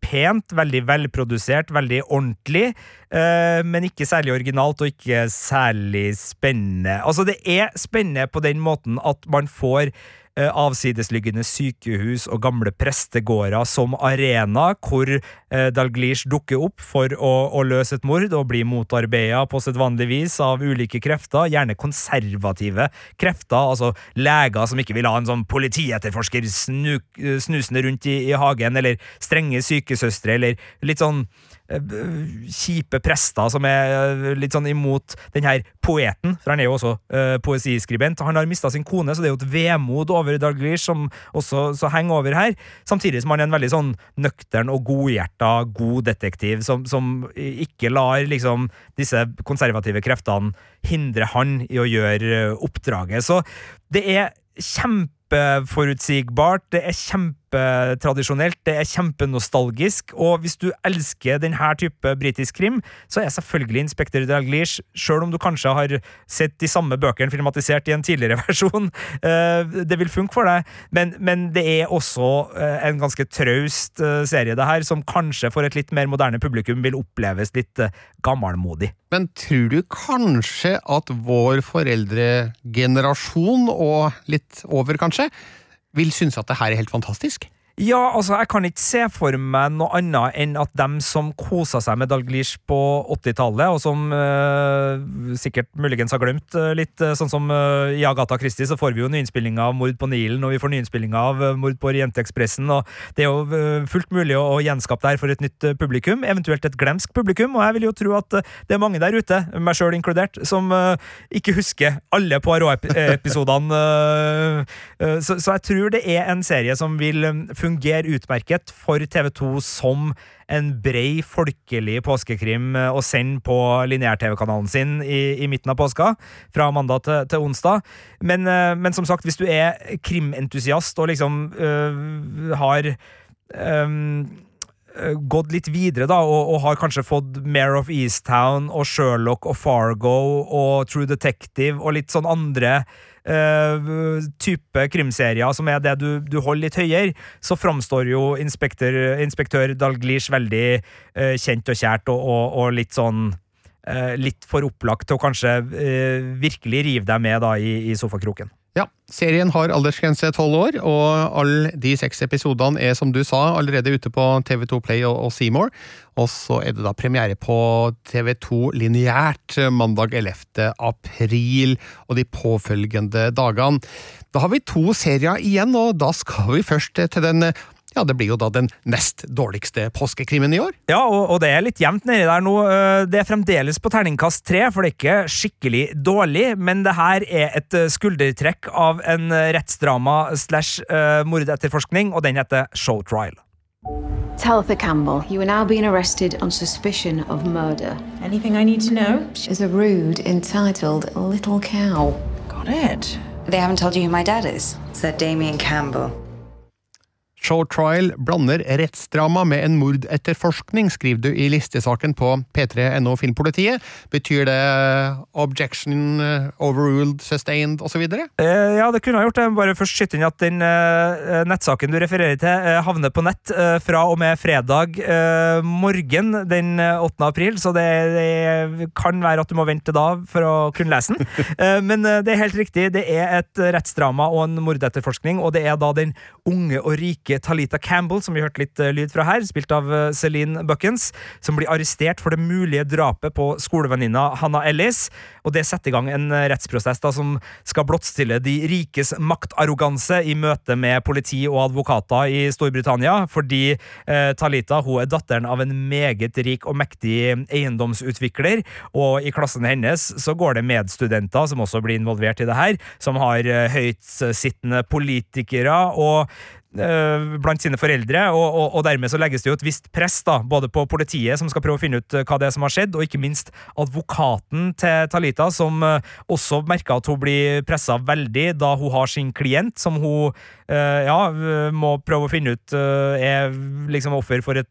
pent, veldig velprodusert, veldig ordentlig, men ikke særlig originalt og ikke særlig spennende. Altså, det er spennende på den måten at man får Eh, avsidesliggende sykehus og gamle prestegårder som arena, hvor eh, Dalglish dukker opp for å, å løse et mord og bli motarbeida på sedvanlig vis av ulike krefter, gjerne konservative krefter, altså leger som ikke vil ha en sånn politietterforsker snu, snusende rundt i, i hagen, eller strenge sykesøstre, eller litt sånn Eh, kjipe prester som er eh, litt sånn imot den her poeten, for han er jo også uh, poesiskribent. Han har mista sin kone, så det er jo et vemod over Dalglish som også henger over her. Samtidig som han er en veldig sånn nøktern og godhjerta, god detektiv som, som ikke lar liksom disse konservative kreftene hindre han i å gjøre oppdraget. Så det er kjempe kjempeforutsigbart, det er kjempetradisjonelt, det er kjempenostalgisk, og hvis du elsker denne type britisk krim, så er selvfølgelig Inspektør Dalglish, sjøl om du kanskje har sett de samme bøkene filmatisert i en tidligere versjon, eh, det vil funke for deg, men, men det er også eh, en ganske traust eh, serie, det her, som kanskje for et litt mer moderne publikum vil oppleves litt gammelmodig. Men tror du kanskje at vår foreldregenerasjon, og litt over kanskje, vil synes at det her er helt fantastisk? Ja, altså, jeg kan ikke se for meg noe annet enn at dem som kosa seg med Dalglish på 80-tallet, og som uh, sikkert muligens har glemt uh, litt, uh, sånn som i Agatha Christie, så får vi jo nyinnspillinga av Mord på Nilen, og vi får nyinnspillinga av Mord på Orientekspressen, og det er jo fullt mulig å, å gjenskape det her for et nytt publikum, eventuelt et glemsk publikum, og jeg vil jo tro at det er mange der ute, meg sjøl inkludert, som ikke husker alle Poirot-episodene. så, så jeg tror det er en serie som vil fungere fungerer utmerket for TV2 som en brei, folkelig påskekrim å sende på lineær-TV-kanalen sin i, i, midten av påska, fra mandag til, til onsdag. Men, eh, men, som sagt, hvis du er krimentusiast og liksom øh, har øh, gått litt videre, da, og, og, har kanskje fått Mare of Easttown og Sherlock og Fargo og True Detective og litt sånn andre uh, type krimserier som er det du, du, holder litt høyere, så framstår jo inspektør, inspektør Dalglish veldig uh, kjent og kjært og, og, og litt sånn uh, Litt for opplagt til å kanskje virkelig rive deg med da i, i sofakroken. Ja, serien har aldersgrense tolv år, og alle de seks episodene er, som du sa, allerede ute på TV2 Play og Seymour. Og så er det da premiere på TV2 lineært mandag 11. april og de påfølgende dagene. Da har vi to serier igjen, og da skal vi først til den ja, det blir jo da den nest dårligste påskekrimmen i år. Ja, og, og det er litt jevnt nedi der nå. Eh, det er fremdeles på terningkast tre, for det er ikke skikkelig dårlig, men det her er et eh, skuldertrekk av en rettsdrama slash mordetterforskning, og den heter Show Trial. Talitha Campbell, you are now being arrested on suspicion of murder. Anything I need to know? She's a rude entitled little cow. Got it. They haven't told you who my dad is. It's that Damien Campbell. Show Trial blander rettsdrama med en mordetterforskning, skriver du i listesaken på p3.no Filmpolitiet. Betyr det objection, overruled, sustained osv.? Eh, ja, det kunne ha gjort det. Bare først skyte inn at den eh, nettsaken du refererer til, eh, havner på nett eh, fra og med fredag morgen den 8. april, så det, det, kan være at du må vente da for å kunne lese den. men det er helt riktig, det er et rettsdrama og en mordetterforskning, og det er da den unge og rike unge Talita Campbell, som vi hørte litt eh, lyd fra her, spilt av eh, Celine Buckens, som blir arrestert for det mulige drapet på skolevenninna Hannah Ellis. Og det setter i gang en eh, rettsprosess da, som skal blottstille de rikes maktarroganse i møte med politi og advokater i Storbritannia, fordi eh, Talita hun er datteren av en meget rik og mektig eiendomsutvikler, og i klassen hennes så går det medstudenter som også blir involvert i det her, som har høytsittende politikere og Eh, blant sine foreldre, og, og, og, dermed så legges det jo et visst press da, både på politiet, som skal prøve å finne ut eh, hva det er som har skjedd, og ikke minst advokaten til Talita, som uh, også merker at hun blir pressa veldig da hun har sin klient, som hun ja, må prøve å finne ut er liksom offer for et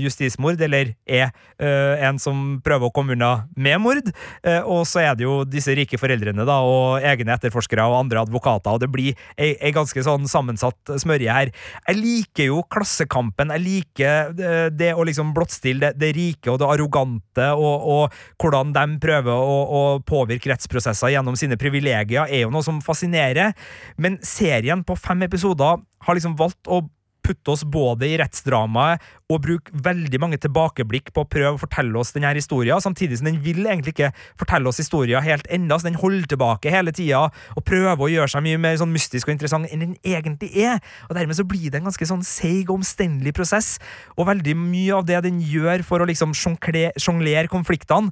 justismord, eller er en som prøver å komme unna med mord. og så er det jo disse rike foreldrene da, og egne etterforskere og andre advokater, og det blir ei, ei ganske sånn sammensatt smørje her. Jeg liker jo Klassekampen. Jeg liker eh, det å liksom blottstille det, det, rike og det arrogante, og, og hvordan de prøver å, å, påvirke rettsprosesser gjennom sine privilegier, er jo noe som fascinerer. Men serien på fem episoder har liksom valgt å putte oss både i rettsdramaet og bruke veldig mange tilbakeblikk på å prøve å fortelle oss denne historien, samtidig som den vil egentlig ikke fortelle oss historien helt enda, så den holder tilbake hele tida og prøver å gjøre seg mye mer sånn mystisk og interessant enn den egentlig er. Og Dermed så blir det en ganske sånn seig og omstendelig prosess, og veldig mye av det den gjør for å liksom sjonglere konfliktene,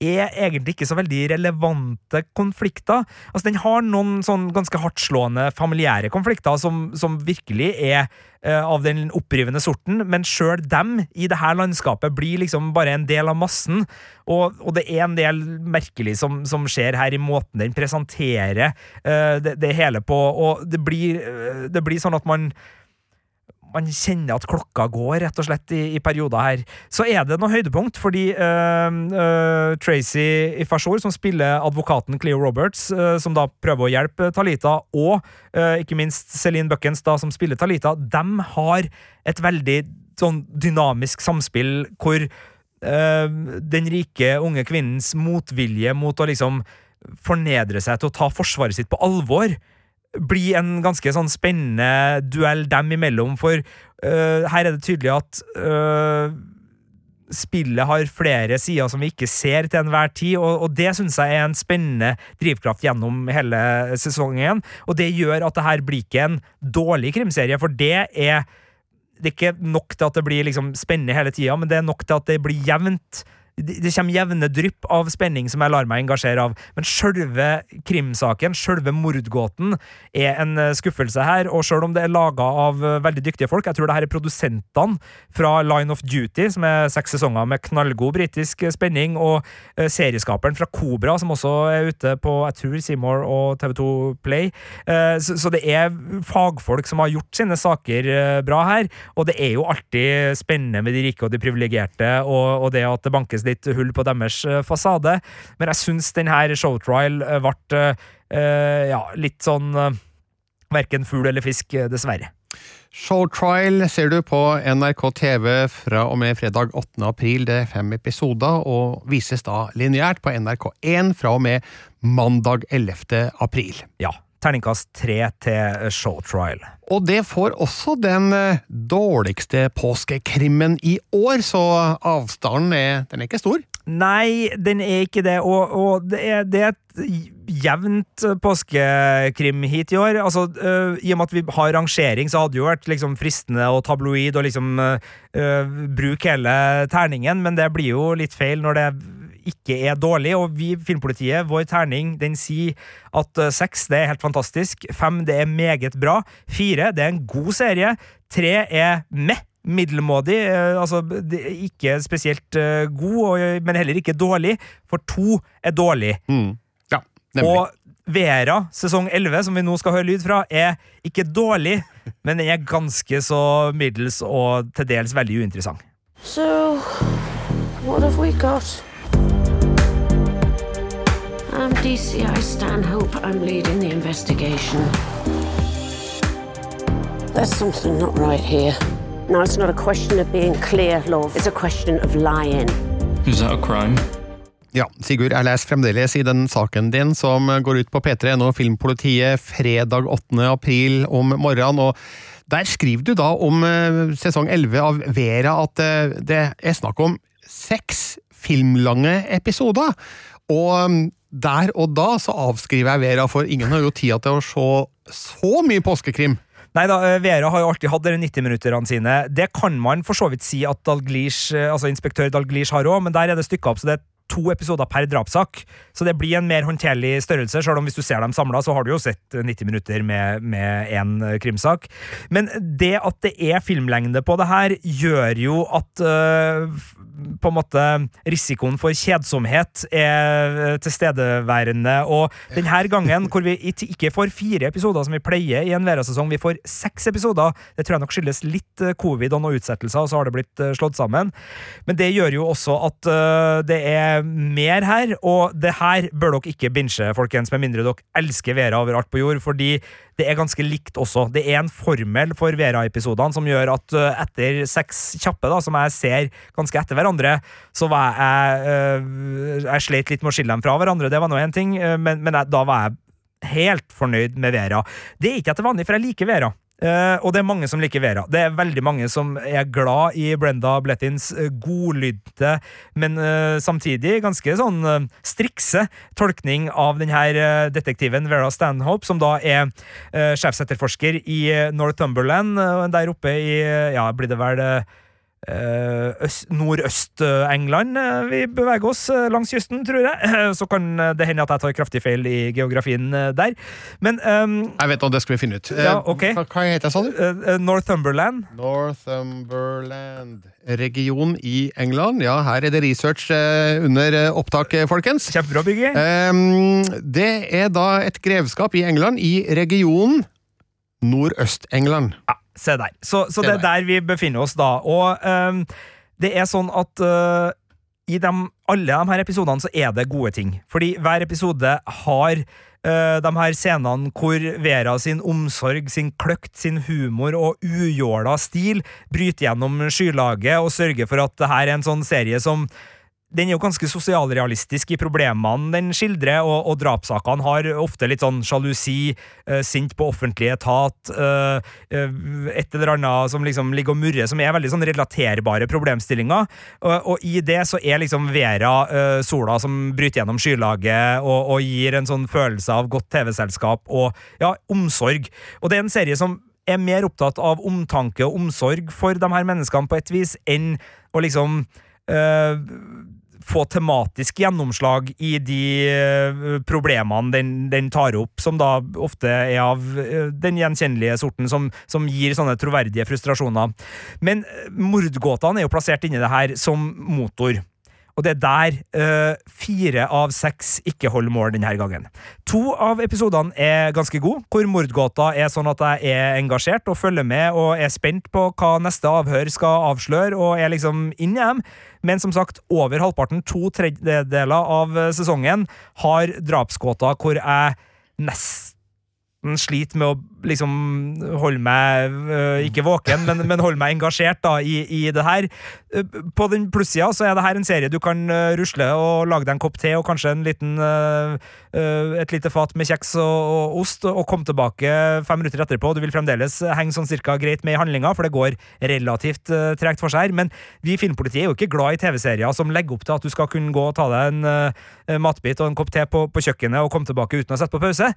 er egentlig ikke så veldig relevante konflikter. Altså, Den har noen sånn ganske hardtslående familiære konflikter som, som virkelig er uh, av den opprivende sorten, men sjøl dem i det her landskapet blir liksom bare en del av massen. Og, og det er en del merkelig som, som, skjer her i måten den presenterer uh, det, det, hele på, og det blir, uh, det blir sånn at man man kjenner at klokka går, rett og slett, i, i perioder her. Så er det noe høydepunkt, fordi øh, øh, Tracy Ifashor, som spiller advokaten Cleo Roberts, øh, som da prøver å hjelpe Talita, og ikke minst Celine Buckens, da, som spiller Talita, de har et veldig sånn dynamisk samspill hvor den rike, unge kvinnens motvilje mot å liksom fornedre seg til å ta forsvaret sitt på alvor bli en ganske sånn spennende duell dem imellom, for uh, her er det tydelig at uh, spillet har flere sider som vi ikke ser til enhver tid, og, og det syns jeg er en spennende drivkraft gjennom hele sesongen. Og det gjør at det her blir ikke en dårlig krimserie, for det er det er ikke nok til at det blir liksom spennende hele tida, men det er nok til at det blir jevnt det kommer jevne drypp av spenning som jeg lar meg engasjere av. Men sjølve krimsaken, sjølve mordgåten, er en eh, skuffelse her. Og sjøl om det er laga av eh, veldig dyktige folk, jeg tror det her er produsentene fra Line of Duty, som er seks sesonger med knallgod britisk spenning, og eh, serieskaperen fra Kobra, som også er ute på jeg tror Seymour og TV2 Play. Så det er fagfolk som har gjort sine saker bra her, og det er jo alltid spennende med de rike og de privilegerte, og det at det bankes litt hull på deres eh, fasade. Men jeg syns denne showtrial eh, ble uh, ja, litt sånn Verken fugl eller fisk, dessverre. Showtrial ser du på NRK TV fra og med fredag 8. april. Det er fem episoder, og vises da lineært på NRK1 fra og med mandag 11. april. Ja, terningkast tre til Showtrial. Og det får også den eh, dårligste påskekrimmen i år, så avstanden er, den er ikke stor. Nei, den er ikke det, og, og det, er, det, er, et jevnt påskekrim hit i år. Altså, øh, I og med at vi har rangering, så hadde det jo vært liksom, fristende og tabloid å liksom, øh, bruke hele terningen, men det blir jo litt feil når det ikke er dårlig. Og vi, Filmpolitiet, vår terning, den sier at uh, seks det er helt fantastisk. Fem det er meget bra. Fire det er en god serie. Tre er meh. Middelmådig, uh, altså ikke spesielt uh, god, men heller ikke dårlig, for to er dårlig. Mm. Ja, nemlig. Og Vera, sesong 11, som vi nå skal høre lyd fra, er ikke dårlig, men den er ganske så middels og til dels veldig uinteressant. So, what have we got? I'm DCI Stanhope. I'm leading the investigation. There's something not right here. Now, it's not a question of being clear, love. It's a question of lying. Is that a crime? Ja, Sigurd, jeg leser fremdeles i den saken din som går ut på P3NO Filmpolitiet fredag 8. april om morgenen. og Der skriver du da om eh, sesong 11 av Vera at eh, det er snakk om seks filmlange episoder. Og mm, der og da så avskriver jeg Vera, for ingen har jo tida til å se så mye påskekrim. Nei da, eh, Vera har jo alltid hatt de 90-minutterne sine. Det kan man for så vidt si at Dalglish, eh, altså inspektør Dalglish har òg, men der er det stykka opp, så det er to episoder per drapssak. Så det blir en mer håndterlig størrelse, selv om hvis du ser dem samla, så har du jo sett 90 minutter med én krimsak. Men det at det er filmlengde på det her, gjør jo at øh, på en måte risikoen for kjedsomhet er tilstedeværende. Og denne gangen, hvor vi ikke får fire episoder som vi pleier i en Vera-sesong, vi får seks episoder. Det tror jeg nok skyldes litt eh, covid og noen utsettelser, og så har det blitt eh, slått sammen. Men det gjør jo også at det er mer her, og det her bør dere ikke binche, folkens, med mindre dere elsker Vera overalt på jord, fordi det er ganske likt også. Det er en formel for Vera-episodene som gjør at uh, etter seks kjappe, da, som jeg ser ganske etter hverandre, så var jeg uh, Jeg slet litt med å skille dem fra hverandre, det var nå én ting, uh, men, men jeg, da var jeg helt fornøyd med Vera. Det er ikke etter vanlig, for jeg liker Vera. Uh, og det er mange som liker Vera. Det er veldig mange som er glad i Brenda Blettins godlydte, men uh, samtidig ganske sånn strikse tolkning av denne detektiven Vera Stanhope, som da er sjefsetterforsker i Northumberland, der oppe i Ja, blir det vel Eh, Nordøst-England eh, vi beveger oss eh, langs kysten, tror jeg. Så kan det hende at jeg tar kraftig feil i geografien der. Men um, Jeg vet hva det skal vi finne ut. Ja, okay. hva, heter jeg, sa du? Northumberland. Northumberland region i England. Ja, her er det research under opptak, folkens. Kjempebra, Bygge. Um, det er da et grevskap i England, i regionen Nordøst-England. Ja. Se der. Så, så det er der vi befinner oss da. Og um, det er sånn at uh, i de, alle de her episodene så er det gode ting. Fordi hver episode har uh, de her scenene hvor Vera sin omsorg, sin kløkt, sin humor og ujåla stil bryter gjennom skylaget og sørger for at det her er en sånn serie som den er jo ganske sosialrealistisk i problemene den skildrer, og, og drapssakene har ofte litt sånn sjalusi, eh, sint på offentlig etat, uh, uh, et eller annet som liksom ligger og murrer, som er veldig sånn relaterbare problemstillinger. og i det så er liksom Vera sola som bryter gjennom skylaget og, og gir en sånn følelse av godt TV-selskap og ja, omsorg. Og det er en serie som er mer opptatt av omtanke og omsorg for de her menneskene på et vis, enn å liksom få tematisk gjennomslag i de uh, problemene den, den, tar opp, som da ofte er av uh, den gjenkjennelige sorten, som, som, gir sånne troverdige frustrasjoner. Men uh, mordgåtene er jo plassert inni det her som motor. Og det er der uh, fire av seks ikke holder mål denne gangen. To av episodene er ganske gode, hvor mordgåta er sånn at jeg er engasjert og følger med og er spent på hva neste avhør skal avsløre, og er liksom inn i dem. Men som sagt, over halvparten, to tredjedeler av sesongen, har drapsgåter hvor jeg nesten sliter med å liksom holde meg uh, ikke våken, men, men holde meg engasjert da, i, i det her. Uh, på den plussida så er det her en serie du kan rusle og lage deg en kopp te og kanskje en liten, et lite fat med kjeks og, ost, og komme tilbake fem minutter etterpå. Du vil fremdeles henge sånn cirka greit med i handlinga, for det går relativt tregt for seg her. Men vi i Filmpolitiet er jo ikke glad i TV-serier som legger opp til at du skal kunne gå og ta deg en matbit og en kopp te på, på, kjøkkenet og komme tilbake uten å sette på pause.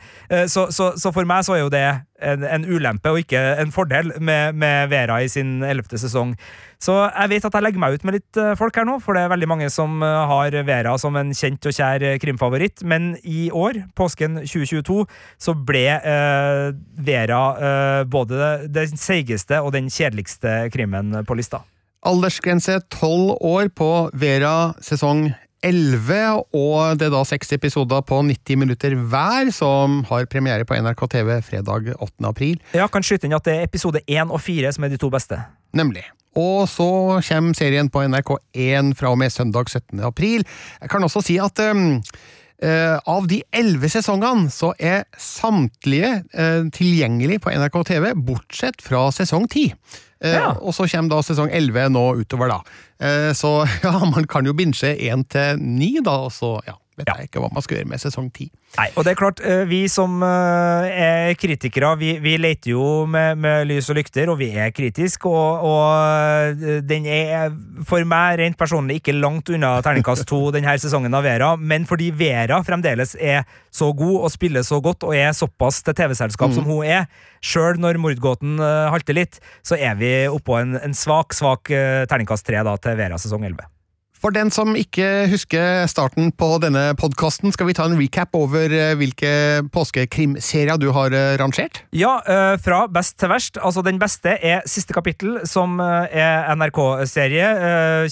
Så, så, så for meg så er jo det en, en, ulempe og ikke en fordel med, med Vera i sin ellevte sesong. Så jeg vet at jeg legger meg ut med litt eh, folk her nå, for det er veldig mange som eh, har Vera som en kjent og kjær eh, krimfavoritt. Men i år, påsken 2022, så ble eh, Vera eh, både den seigeste og den kjedeligste krimmen på lista. Aldersgrense tolv år på Vera sesong 11, og det er da seks episoder på 90 minutter hver, som har premiere på NRK TV fredag 8. april. Ja, kan skyte inn at det er episode 1 og 4 som er de to beste. Nemlig. Og så kommer serien på NRK1 fra og med søndag 17. april. Jeg kan også si at um, av de elleve sesongene så er samtlige uh, tilgjengelig på NRK TV, bortsett fra sesong 10. Uh, ja. Og så kommer da sesong 11 nå utover, da. Eh, så ja, man kan jo binche én til ni, da, og så ja, vet ja. jeg ikke hva man skal gjøre med sesong ti. Nei, og det er klart, eh, vi som eh, er kritikere, vi, vi leter jo med, med, lys og lykter, og vi er kritiske, og, og, den er for meg rent personlig ikke langt unna terningkast to denne sesongen av Vera, men fordi Vera fremdeles er så god og spiller så godt og er såpass til TV-selskap mm. som hun er, sjøl når mordgåten halter litt, så er vi oppå en, en svak, svak terningkast tre da, til Vera sesong 11. For den som ikke husker starten på denne podkasten, skal vi ta en recap over eh, hvilke påskekrimserier du har eh, rangert? Ja, eh, fra best til verst. Altså, den beste er siste kapittel, som er NRK-serie.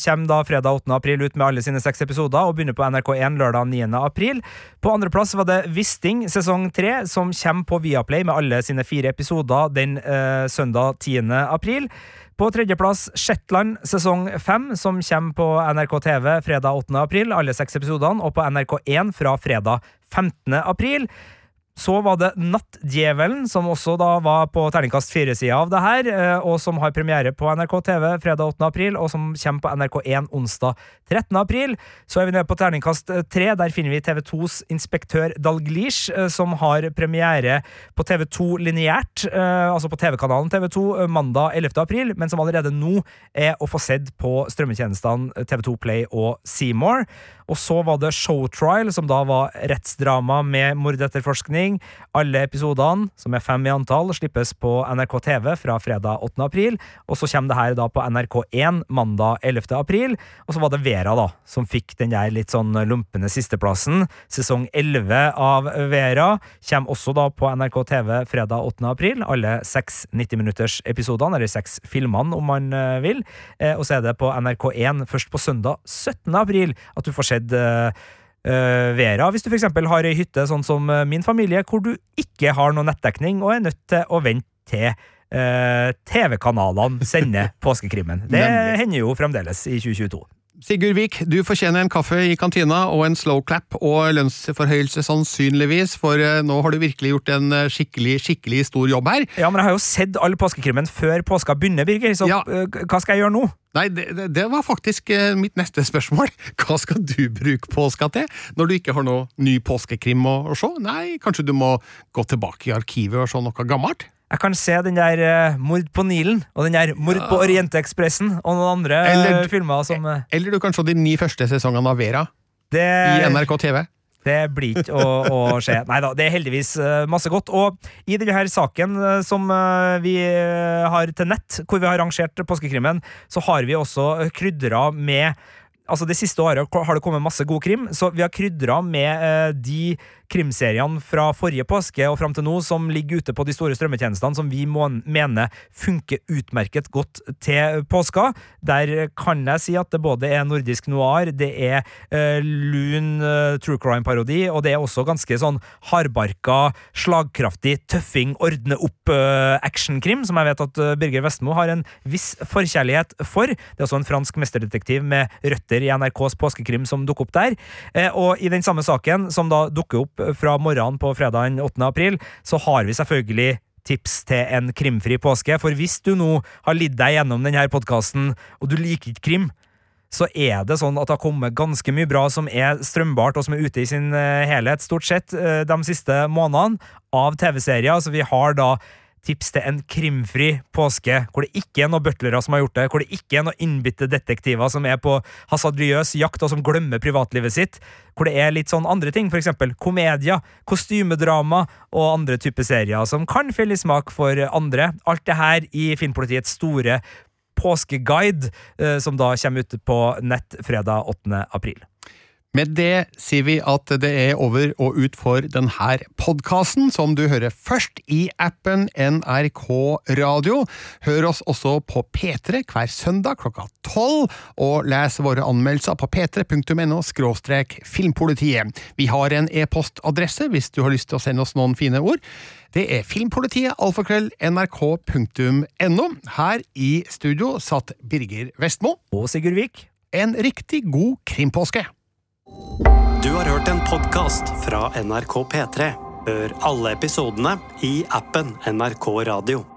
Kommer da fredag 8. april ut med alle sine seks episoder, og begynner på NRK1 lørdag 9. april. På andreplass var det Wisting sesong 3, som kommer på Viaplay med alle sine fire episoder den søndag 10. april. På tredjeplass Shetland sesong fem, som kommer på NRK TV fredag 8. april, alle seks episodene, og på NRK1 fra fredag 15. april. Så var det Nattdjevelen, som også da var på terningkast fire-sida av det her, eh, og som har premiere på NRK TV fredag 8. april, og som kommer på NRK1 onsdag 13. april. Så er vi nede på terningkast tre. Der finner vi TV2s Inspektør Dalglish, eh, som har premiere på TV2 lineært, eh, altså på TV-kanalen TV2, mandag 11. april, men som allerede nå er å få sett på strømmetjenestene TV2 Play og Seymour. Og så var det Showtrial, som da var rettsdrama med mordetterforskning. Alle episodene, som er fem i antall, slippes på NRK TV fra fredag 8. april. Og så kommer det her da på NRK1 mandag 11. april. Og så var det Vera, da, som fikk den der litt sånn lumpende sisteplassen. Sesong 11 av Vera kommer også da på NRK TV fredag 8. april. Alle seks 90-minutters-episodene, eller seks filmene, om man eh, vil. Eh, og så er det på NRK1 først på søndag 17. april at du får sett Uh, Vera, hvis du f.eks. har ei hytte sånn som uh, min familie, hvor du ikke har noe nettdekning og er nødt til å vente til uh, TV-kanalene sender påskekrimmen. Det hender jo fremdeles i 2022. Sigurd Vik, du fortjener en kaffe i kantina og en slow clap og lønnsforhøyelse sannsynligvis, for eh, nå har du virkelig gjort en eh, skikkelig skikkelig stor jobb her. Ja, men jeg har jo sett all påskekrimmen før påska begynner, Birger, så Ja. eh, hva skal jeg gjøre nå? Nei, det, det, var faktisk mitt neste spørsmål. Hva skal du bruke påska til, når du ikke har noe ny påskekrim å, å se? Nei, kanskje du må gå tilbake i arkivet og se noe gammelt? Jeg kan se den der uh, Mord på Nilen og den der Mord på Orientekspressen og noen andre eller, uh, filmer som uh, Eller du kan se de ni første sesongene av Vera det, i NRK TV. Det blir ikke å, å skje. Nei da, det er heldigvis eh, masse godt. Og i denne her saken eh, som eh, vi eh, har til nett, hvor vi har rangert påskekrimmen, så har vi også krydra med Altså Det siste året har det kommet masse god krim, så vi har krydra med eh, de krimseriene fra forrige påske og fram til nå som ligger ute på de store strømmetjenestene, som vi må, mener funker utmerket godt til påska. Der kan jeg si at det både er nordisk noir, det er uh, lun uh, true crime-parodi, og det er også ganske sånn hardbarka, slagkraftig, tøffing, ordne opp-actionkrim, som jeg vet at eh, Birger Vestmo har en viss forkjærlighet for. Det er også en fransk mesterdetektiv med røtter i NRKs påskekrim som dukker opp der. Eh, og i den samme saken, som da dukker opp fra morgenen på fredagen 8. april, så har vi selvfølgelig tips til en krimfri påske. For hvis du nå har lidd deg gjennom denne podkasten, og du liker ikke krim, så er det sånn at det har kommet ganske mye bra som er strømbart, og som er ute i sin eh, helhet, stort sett, eh, de siste månedene, av TV-serier. Så vi har da tips til en krimfri påske, hvor det ikke er noen butlere som har gjort det, hvor det ikke er noen innbitte detektiver som er på hasardriøs jakt og som glemmer privatlivet sitt, hvor det er litt sånn andre ting, eksempel komedier, kostymedrama og andre typer serier som kan falle i smak for andre. Alt det her i Filmpolitiets store påskeguide, eh, som da kommer ut på nett fredag 8. april. Med det sier vi at det er over og ut for denne podkasten, som du hører først i appen NRK Radio. Hør oss også på P3 hver søndag klokka tolv, og les våre anmeldelser på p3.no filmpolitiet. Vi har en e-postadresse hvis du har lyst til å sende oss noen fine ord. Det er filmpolitiet, alfakrøll, nrk.no. Her i studio satt Birger Vestmo. Og Sigurd Vik. En riktig god krimpåske. Du har hørt en podkast fra NRK P3. Hør alle episodene i appen NRK Radio.